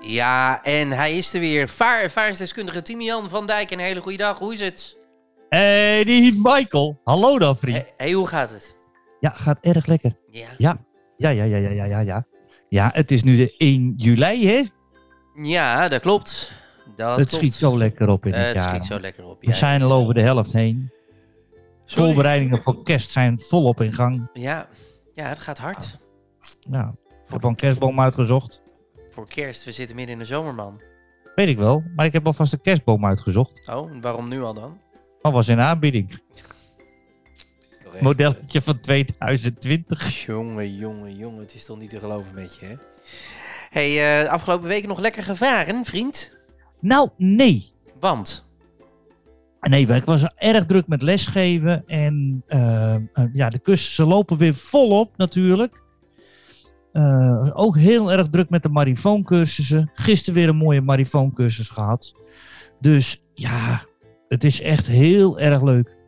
Ja, en hij is er weer. Vaar ervaringsdeskundige Timian van Dijk. Een hele goede dag. Hoe is het? Hey, die Michael. Hallo dan, vriend. Hé, hey, hoe gaat het? Ja, gaat erg lekker. Ja. Ja, ja, ja, ja, ja, ja, ja. Ja, het is nu de 1 juli, hè? Ja, dat klopt. Dat het klopt. schiet zo lekker op in Eh, het het jaar. schiet zo lekker op. We Ja, zijn al over de helft heen. Sorry. Voorbereidingen voor kerst zijn volop in gang. Ja. ja, het gaat hard. Ja, ik heb al een kerstboom uitgezocht. Voor kerst, we zitten midden in de zomer, man. Weet ik wel, maar ik heb alvast een kerstboom uitgezocht. Oh, waarom nu al dan? Dat was in aanbieding. Echt- Modelletje van 2020. Jongen, jongen, jongen. Het is toch niet te geloven met je, hè? hey, eh, afgelopen week nog lekker gevaren, vriend? Nou, nee. Want? Nee, ik was erg druk met lesgeven. En eh, eh, ja, de cursussen lopen weer volop natuurlijk. Eh, ook heel erg druk met de marifooncursussen. Gisteren weer een mooie marifooncursus gehad. Dus ja, het is echt heel erg leuk.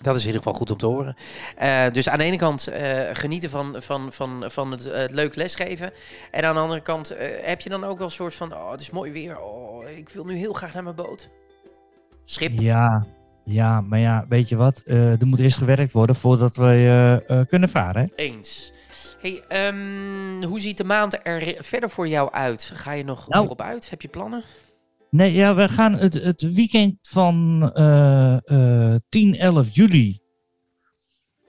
Dat is in ieder geval goed om te horen. Eh, dus aan de ene kant eh, genieten van, van, van, van het, het leuk lesgeven. En aan de andere kant heb je dan ook wel een soort van... Oh, het is mooi weer. Oh, ik wil nu heel graag naar mijn boot. Schip. Ja, ja, maar ja, weet je wat? Er moet eerst gewerkt worden voordat we kunnen varen. Hè? Eens. Hey, ehm, hoe ziet de maand er verder voor jou uit? Ga je nog, Nou. op uit? Heb je plannen? Nee, ja, we gaan het, het weekend van eh, eh, 10, 11 juli.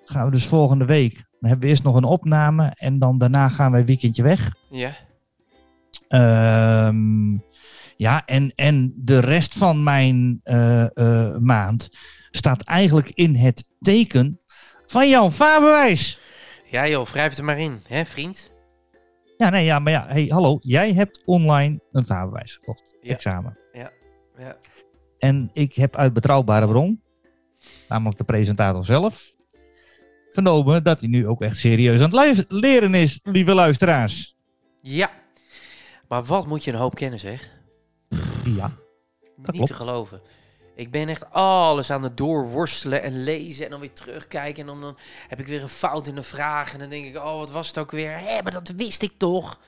Gaan we dus volgende week. Dan hebben we eerst nog een opname. En dan daarna gaan we een weekendje weg. Ja. Ehm, ja, en, en de rest van mijn eh, eh, maand staat eigenlijk in het teken van jouw vaarbewijs. Ja joh, wrijf er maar in, hè vriend? Ja, nee, ja, maar ja, hey, hallo. Jij hebt online een vaarbewijs gekocht. Ja. Examen. Ja. En ik heb uit betrouwbare bron, namelijk de presentator zelf, vernomen dat hij nu ook echt serieus aan het leren is, lieve luisteraars. Ja. Maar wat moet je een hoop kennen zeg? Ja. Niet klopt. te geloven. Ik ben echt alles aan het doorworstelen en lezen en dan weer terugkijken. En dan, dan heb ik weer een fout in de vraag. En dan denk ik, oh, wat was het ook weer? Hé, maar dat wist ik toch?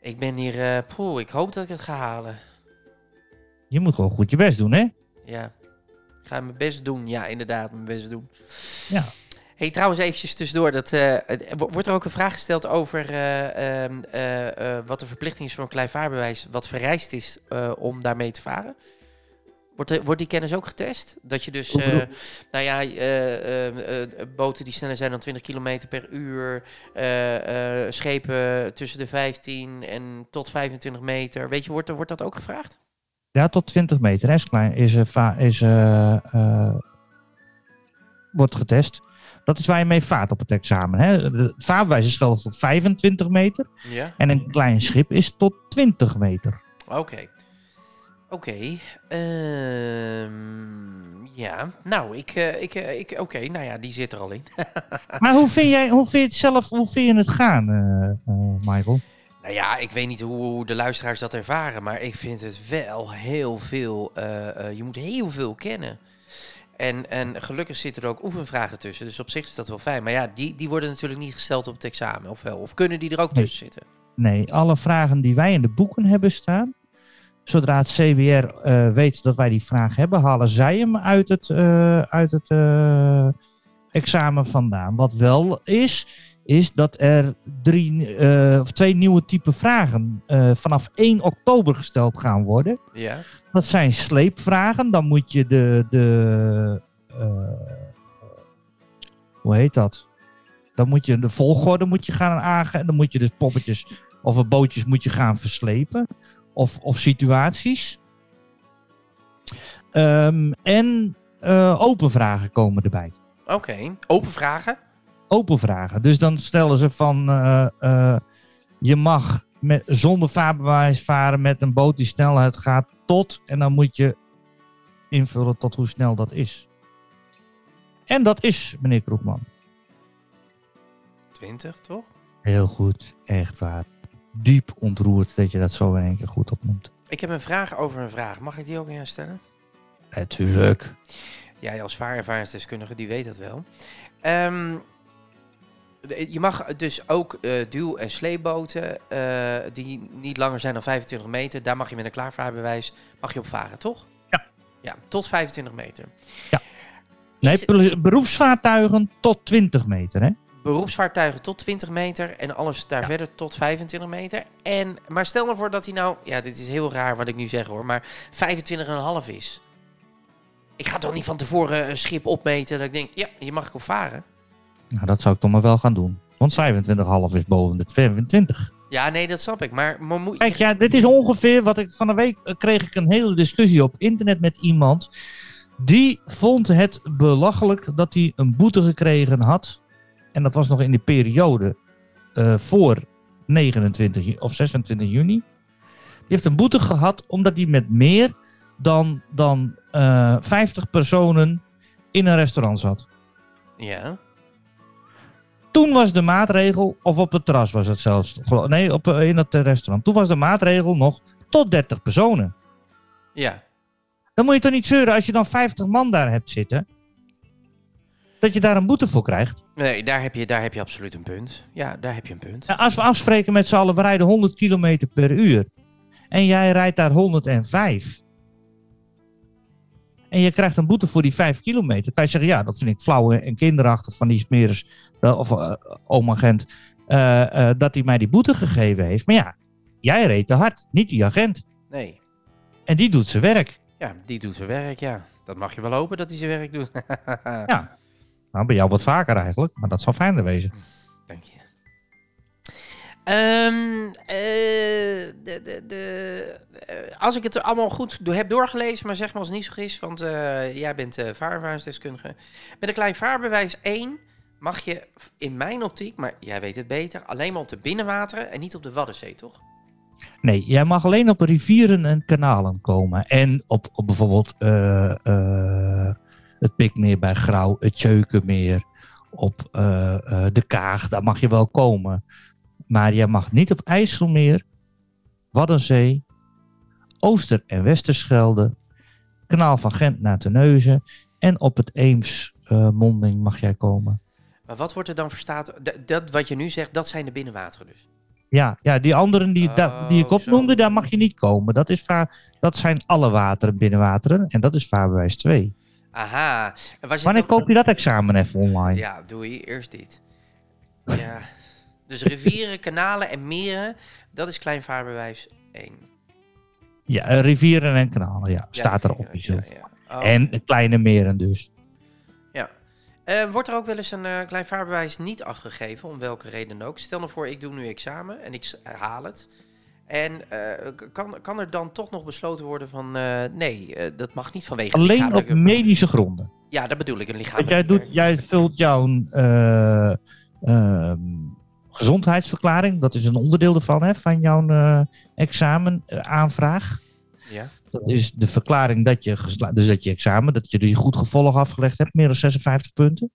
Ik ben hier, eh poeh, ik hoop dat ik het ga halen. Je moet gewoon goed je best doen, hè? Ja, ik ga mijn best doen. Ja, inderdaad, mijn best doen. Ja. hey, trouwens eventjes tussendoor. Dat, eh, wo- wordt er ook een vraag gesteld over eh, ehm, eh, eh, wat de verplichting is voor een klein vaarbewijs... wat vereist is eh, om daarmee te varen? Wordt, de- wordt die kennis ook getest? Dat je dus, eh, nou ja, eh, eh, boten die sneller zijn dan 20 km per uur... schepen tussen de 15 en tot 25 meter... Weet je, wordt, wordt dat ook gevraagd? Ja, tot 20 meter hè, is klein. Is, is, wordt getest. Dat is waar je mee vaart op het examen. Hè? Het vaarbewijs is geldig tot 25 meter. Ja. En een klein schip is tot 20 meter. Oké. Oké. Ehm, ja. Nou, ik. eh, ik, eh, ik Oké, nou ja, die zit er al in. Maar hoe vind, jij, hoe vind je het zelf hoe vind je het gaan, eh, Michael? nou ja, ik weet niet hoe, de luisteraars dat ervaren, maar ik vind het wel heel veel. je moet heel veel kennen. En, en gelukkig zitten er ook oefenvragen tussen, dus op zich is dat wel fijn. Maar ja, die, die worden natuurlijk niet gesteld op het examen, of wel? Of kunnen die er ook Nee. tussen zitten? Nee, alle vragen die wij in de boeken hebben staan. Zodra het CWR eh, weet dat wij die vraag hebben, halen zij hem uit het, eh, uit het eh, examen vandaan. Wat wel is, is dat er drie, of twee nieuwe type vragen vanaf 1 oktober gesteld gaan worden. Ja. Dat zijn sleepvragen. Dan moet je de. de hoe heet dat? Dan moet je de volgorde moet je gaan aangeven. Dan moet je dus poppetjes of bootjes moet je gaan verslepen. Of, of situaties. Ehm, en eh, open vragen komen erbij. Oké. Open vragen? Open vragen. Dus dan stellen ze van. eh, eh, je mag met, zonder vaarbewijs varen met een boot die snelheid gaat tot. En dan moet je invullen tot hoe snel dat is. En dat is, meneer Kroegman. 20, toch? Heel goed, echt waar. Diep ontroerd dat je dat zo in één keer goed opnoemt. Ik heb een vraag over een vraag. Mag ik die ook aan jou stellen? Natuurlijk. Jij als vaarervaringsdeskundige, die weet dat wel. Ehm, de- je mag dus ook eh, duw- en sleepboten eh, die niet langer zijn dan 25 meter, daar mag je met een klaarvaarbewijs mag je op varen, toch? Ja. Ja, tot 25 meter. Nee, Is- be- beroepsvaartuigen tot 20 meter, hè? Beroepsvaartuigen tot 20 meter en alles daar Ja. verder tot 25 meter. En, maar stel nou voor dat hij nou, ja, dit is heel raar wat ik nu zeg hoor, maar 25,5 is. Ik ga toch niet van tevoren een schip opmeten dat ik denk, ja, hier mag ik op varen. Nou, dat zou ik toch maar wel gaan doen. Want 25,5 is boven de 25. Ja, nee, dat snap ik. Maar, maar moet Kijk, ja, dit is ongeveer wat ik van de week eh, kreeg ik een hele discussie op internet met iemand. Die vond het belachelijk dat hij een boete gekregen had. En dat was nog in de periode eh, voor 29 ju- of 26 juni. Die heeft een boete gehad omdat hij met meer dan, dan eh 50 personen in een restaurant zat. Ja, Toen was de maatregel, of op het terras was het zelfs. Nee, op, eh, in het eh, restaurant. Toen was de maatregel nog tot 30 personen. ja. Dan moet je toch niet zeuren als je dan 50 man daar hebt zitten. Dat je daar een boete voor krijgt. Nee, daar heb, je, daar heb je absoluut een punt. Ja, daar heb je een punt. Als we afspreken met z'n allen, we rijden 100 km per uur. En jij rijdt daar 105. En je krijgt een boete voor die 5 kilometer. Kan je zeggen, ja, dat vind ik flauw en kinderachtig van die smeres. eh, Of uh, agent. eh, dat hij mij die boete gegeven heeft. Maar ja, jij reed te hard. Niet die agent. Nee. En die doet zijn werk. Ja, die doet zijn werk, ja. Dat mag je wel hopen dat hij zijn werk doet. Ja. Nou, bij jou wat vaker eigenlijk. Maar dat zou fijner wezen. Dank je. Ehm, eh, de, de, de, eh, als ik het er allemaal goed do- heb doorgelezen, maar zeg maar als het niet zo is, want eh, jij bent vaarervaringsdeskundige. Met een klein vaarbewijs 1 mag je in mijn optiek, maar jij weet het beter, alleen maar op de binnenwateren en niet op de Waddenzee, toch? Nee, jij mag alleen op rivieren en kanalen komen. En op, op bijvoorbeeld het Pikmeer bij Grauw, het Tjeukenmeer, op eh, eh, de Kaag, daar mag je wel komen. Maar jij mag niet op IJsselmeer, Waddenzee, Ooster- en Westerschelde, kanaal van Gent naar Terneuzen en op het Eemsmonding mag jij komen. Maar wat wordt er dan verstaat? Dat wat je nu zegt, dat zijn de binnenwateren dus. Ja, ja die anderen die, da- die ik Oh, opnoemde, daar mag je niet komen. Dat, is vaar, dat zijn alle wateren binnenwateren en dat is vaarbewijs 2. Aha. En was Wanneer dan- koop je dat examen even online? Ja, doe je eerst dit. Ja. Dus rivieren, kanalen en meren, dat is kleinvaarbewijs 1. Ja, eh, rivieren en kanalen, ja. Staat er Ja, officieel. ja, ja. Oh, En kleine meren dus. ja. Eh, wordt er ook wel eens een eh klein vaarbewijs niet afgegeven, om welke reden dan ook? Stel nou voor, ik doe nu examen en ik haal het. En eh, kan, kan er dan toch nog besloten worden van, eh, nee, eh, dat mag niet vanwege Alleen op medische gronden. Ja, dat bedoel ik, een Want lichamelijke... jij, doet, jij vult jouw eh, ehm, gezondheidsverklaring. Dat is een onderdeel ervan, hè, van jouw examenaanvraag. Ja, Dat is de verklaring dat je, dus dat je examen, dat je die goed gevolg afgelegd hebt, meer dan 56 punten.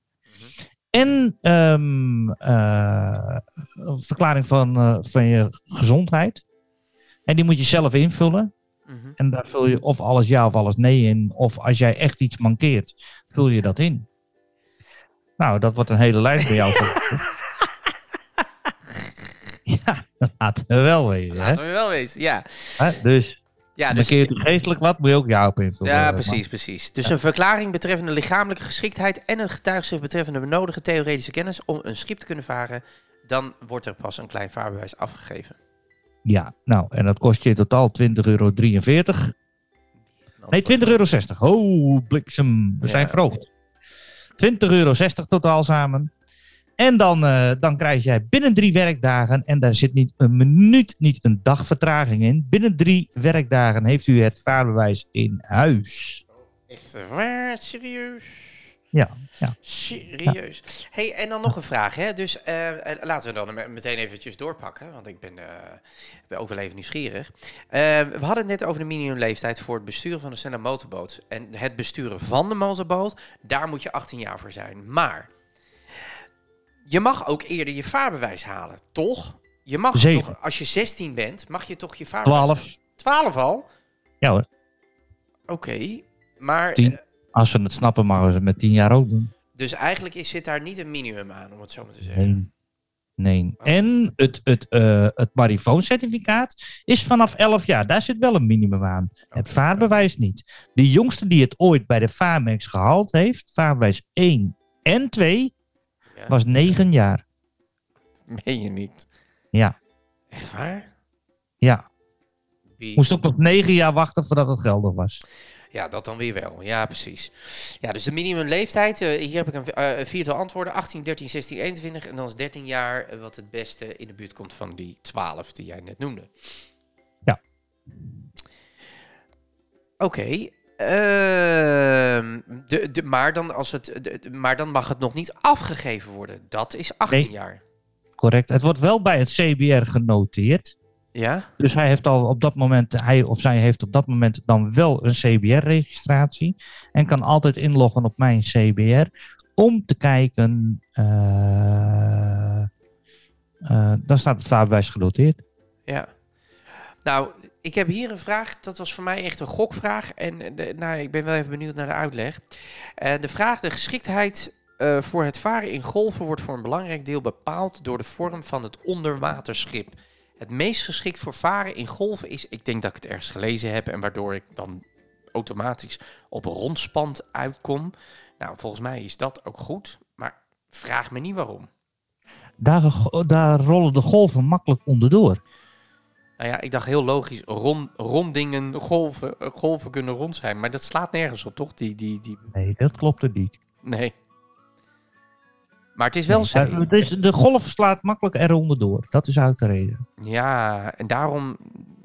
En ehm, eh, een verklaring van, van je gezondheid. En die moet je zelf invullen. mhm. En daar vul je of alles ja of alles nee in. Of als jij echt iets mankeert, vul je dat in. Nou, dat wordt een hele lijst bij jou. ja, dat laten we wel weten. Hè? laten we wel weten, ja. Hè, Dus Ja, dus u geestelijk wat, moet je ook ja op invullen. Ja, Maar- precies, precies. Dus een verklaring betreffende lichamelijke geschiktheid en een getuigschrift betreffende benodigde theoretische kennis om een schip te kunnen varen, dan wordt er pas een klein vaarbewijs afgegeven. Ja, nou, en dat kost je in totaal 20,43 euro. Nee, 20,60 euro. Oh, bliksem. We zijn verhoogd. 20,60 euro totaal samen. En dan, eh, dan krijg jij binnen drie werkdagen, en daar zit niet een minuut, niet een dag vertraging in. Binnen drie werkdagen heeft u het vaarbewijs in huis. Echt waar? Serieus? Ja, ja. Serieus. Hey, en dan nog een vraag. Hè? Dus eh, eh, laten we dan meteen eventjes doorpakken, want ik ben, eh, uh, ben ook wel even nieuwsgierig. We hadden het net over de minimumleeftijd voor het besturen van de snelle motorboot. En het besturen van de motorboot, daar moet je 18 jaar voor zijn. Maar je mag ook eerder je vaarbewijs halen, toch? Je mag toch, als je 16 bent, mag je toch je vaarbewijs 12. Halen? 12 al? Ja hoor. Oké, maar... Als ze het snappen, mogen ze het met 10 jaar ook doen. dus eigenlijk is, zit daar niet een minimum aan, om het zo maar te zeggen. Nee. Nee. En het, het, eh het marifooncertificaat is vanaf 11 jaar. Daar zit wel een minimum aan. Het Oké. vaarbewijs niet. De jongste die het ooit bij de Vaarmex gehaald heeft, vaarbewijs 1 en 2, Ja. was 9 jaar. Meen je niet? Ja. Echt waar? Ja. Wie? Moest ook nog 9 jaar wachten voordat het geldig was. Ja, dat dan weer wel. Ja, precies. Ja, dus de minimumleeftijd. eh, hier heb ik een, een viertal antwoorden. 18, 13, 16, 21. En dan is 13 jaar eh, wat het beste in de buurt komt van die 12 die jij net noemde. Ja. Oké. ehm, de, de, maar, dan als het, de- maar dan mag het nog niet afgegeven worden. Dat is 18 Nee. jaar. Correct. Het wordt wel bij het CBR genoteerd. Ja? Dus hij heeft al op dat moment, hij of zij heeft op dat moment dan wel een CBR-registratie. En kan altijd inloggen op mijn CBR om te kijken. eh eh, dan staat het vaarbewijs genoteerd. Ja. Nou, ik heb hier een vraag. Dat was voor mij echt een gokvraag. En eh, de, nou, ik ben wel even benieuwd naar de uitleg. De vraag: de geschiktheid voor het varen in golven wordt voor een belangrijk deel bepaald door de vorm van het onderwaterschip. Het meest geschikt voor varen in golven is, ik denk dat ik het ergens gelezen heb en waardoor ik dan automatisch op rondspand uitkom. Nou, volgens mij is dat ook goed, maar vraag me niet waarom. Daar, daar rollen de golven makkelijk onderdoor. Nou ja, ik dacht heel logisch, rond, rondingen, golven, eh, golven kunnen rond zijn. Maar dat slaat nergens op, toch? Die, die, die... Nee, dat klopt er niet. Nee. Maar het is wel. Eh, dus de golf slaat makkelijk eronder door. Dat is uit de reden. Ja, en daarom...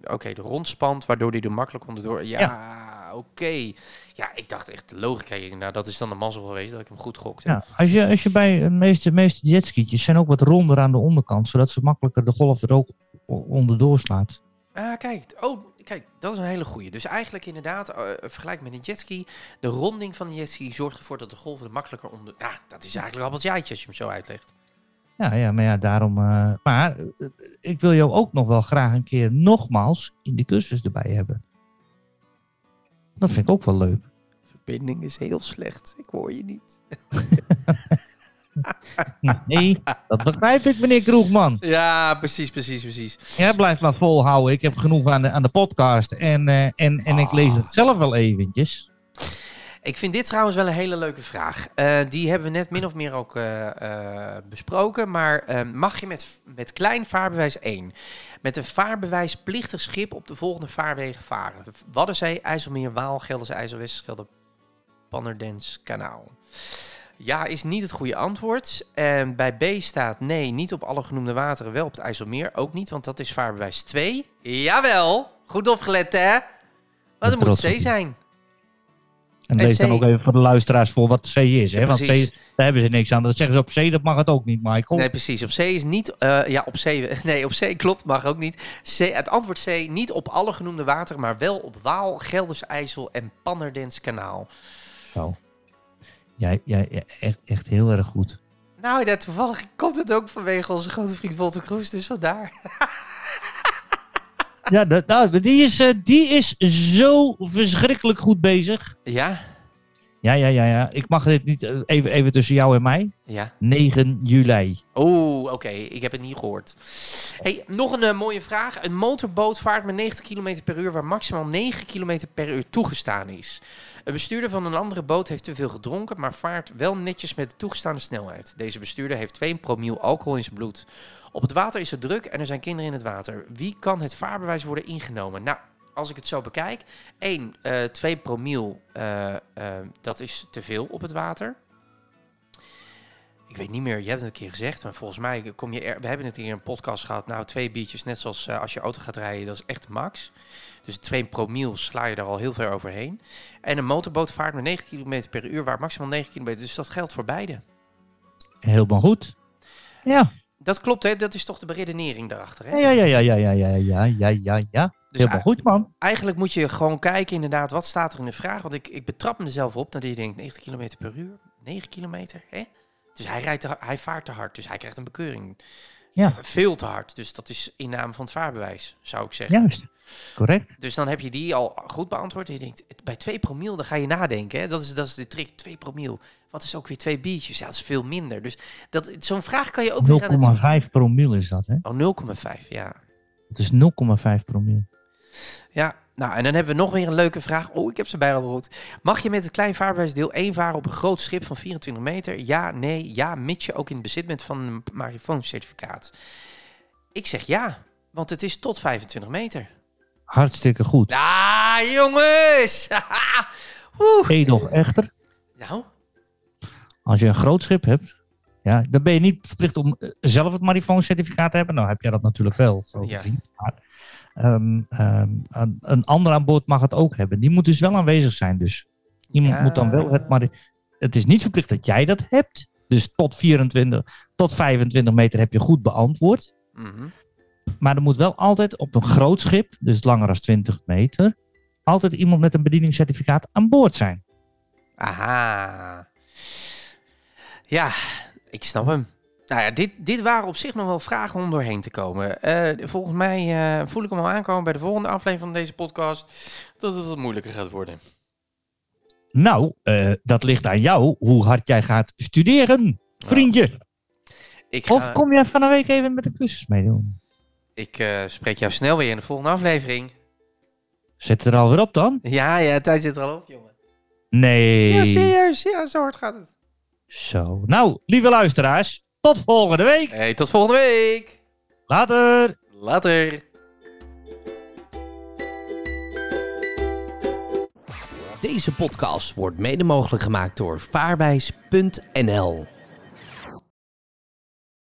Oké, de rondspant, waardoor die er makkelijk onderdoor... Ja, oké. Ja, ik dacht echt, de logica hier, nou, dat is dan de mazzel geweest dat ik hem goed gokte. Ja, als, je, als je bij de meeste, meeste jetskietjes zijn ook wat ronder aan de onderkant, zodat ze makkelijker de golf er ook onderdoor slaat. Ah, kijk. Oh, kijk, dat is een hele goeie. Dus eigenlijk inderdaad, eh vergelijk met een jetski. De ronding van de jetski zorgt ervoor dat de golven er makkelijker onder... Ja, dat is eigenlijk een appeltje als je hem zo uitlegt. Ja, ja, maar ja, daarom. eh, maar ik wil jou ook nog wel graag een keer nogmaals in de cursus erbij hebben. Dat vind ik ook wel leuk. verbinding is heel slecht. Ik hoor je niet. Nee, dat begrijp ik, meneer Kroegman. Ja, precies, precies, precies. Jij blijft maar volhouden. Ik heb genoeg aan de, aan de podcast. En, eh, en, en ik lees het zelf wel eventjes. Ik vind dit trouwens wel een hele leuke vraag. Eh, die hebben we net min of meer ook eh, besproken. Maar eh, mag je met, met klein vaarbewijs 1 met een vaarbewijsplichtig schip op de volgende vaarwegen varen? Waddenzee, IJsselmeer, Waal, Gelderse IJssel, Westerschelde, Pannerdens, Kanaal. Ja, is niet het goede antwoord. En bij B staat nee, niet op alle genoemde wateren, wel op het IJsselmeer. Ook niet, want dat is vaarbewijs 2. Jawel, goed opgelet hè? Maar dat moet C zijn. En lees dan ook even voor de luisteraars voor wat C is. Hè? Ja, Want C, daar hebben ze niks aan. Dat zeggen ze op C, dat mag het ook niet, Michael. Nee, precies. Op C is niet. eh, ja, op C. Nee, op C klopt, mag ook niet. C, het antwoord C niet op alle genoemde wateren, maar wel op Waal, Gelders IJssel en Pannerdens Kanaal. Zo. Jij, jij, echt, echt heel erg goed. Nou, ja, toevallig komt het ook vanwege onze grote vriend Walter Kroes, dus vandaar. Ja, dat, nou, die, is, eh, die is zo verschrikkelijk goed bezig. Ja, Ja, ja, ja, ja. Ik mag dit niet eh, even, even tussen jou en mij. ja. 9 juli. Oeh, oké, ik heb het niet gehoord. Hey, nog een eh, mooie vraag. Een motorboot vaart met 90 km per uur, waar maximaal 9 km per uur toegestaan is. Een bestuurder van een andere boot heeft te veel gedronken, maar vaart wel netjes met de toegestaande snelheid. Deze bestuurder heeft 2 promiel alcohol in zijn bloed. Op het water is het druk en er zijn kinderen in het water. Wie kan het vaarbewijs worden ingenomen? Nou, als ik het zo bekijk, 1, eh 2 promiel, eh, eh, dat is te veel op het water. ik weet niet meer, je hebt het een keer gezegd, maar volgens mij kom je er, we hebben het hier in een podcast gehad, nou twee biertjes, net zoals eh, als je auto gaat rijden, dat is echt max. Dus 2 promiel sla je er al heel ver overheen. En een motorboot vaart met 90 km per uur, waar maximaal 9 km, dus dat geldt voor beide. Helemaal goed. Ja. Dat klopt, hè? Dat is toch de beredenering daarachter, hè? Ja, ja, ja, ja, ja, ja, ja, ja, ja, ja. Dus Helemaal goed, man. eigenlijk moet je gewoon kijken inderdaad, wat staat er in de vraag? Want ik, ik betrap mezelf op dat je denkt 90 km per uur, 9 kilometer, hè? Dus hij, rijdt te, hij vaart te hard, dus hij krijgt een bekeuring. Ja. Veel te hard, dus dat is inname van het vaarbewijs, zou ik zeggen. Juist. Correct. Dus dan heb je die al goed beantwoord. En je denkt, bij 2 promiel, dan ga je nadenken. Hè? Dat, is, dat is de trick, 2 promiel. Wat is ook weer twee biertjes? Ja, dat is veel minder. Dus dat- zo'n vraag kan je ook weer aan het... 0,5 promiel is dat, hè? Oh, 0,5, ja. Het is 0,5 promiel. Ja, nou en dan hebben we nog weer een leuke vraag. Oh, ik heb ze bijna goed. Mag je met het klein vaarbewijs deel 1 varen op een groot schip van 24 meter? Ja, nee, ja, mits je ook in bezit bent van een marifooncertificaat. Ik zeg ja, want het is tot 25 meter. Hartstikke goed. Ah, jongens! Edel echter, Nou, als je een groot schip hebt, ja, dan ben je niet verplicht om eh, zelf het marifooncertificaat te hebben. Nou heb jij dat natuurlijk wel, grote Ja. vriend. Maar, ehm, ehm, een, een ander aan boord mag het ook hebben. Die moet dus wel aanwezig zijn. Dus iemand Ja. moet dan wel het mari- Het is niet verplicht dat jij dat hebt. Dus tot 24, tot 25 meter heb je goed beantwoord. mhm. Maar er moet wel altijd op een groot schip, dus langer dan 20 meter, altijd iemand met een bedieningscertificaat aan boord zijn. Aha. Ja, ik snap hem. Nou ja, dit, dit waren op zich nog wel vragen om doorheen te komen. Eh, volgens mij eh, voel ik hem al aankomen bij de volgende aflevering van deze podcast. Dat het wat moeilijker gaat worden. Nou, eh, dat ligt aan jou hoe hard jij gaat studeren, vriendje. Ik, ga, Of kom jij van een week even met een cursus meedoen? ik spreek jou snel weer in de volgende aflevering. Zet er alweer op dan? Ja, ja, tijd zit er al op, jongen. Nee. Ja, serieus. Ja, zo hard gaat het. Zo. Nou, lieve luisteraars, tot volgende week. Hey, tot volgende week. Later. Later. Deze podcast wordt mede mogelijk gemaakt door vaarwijs.nl.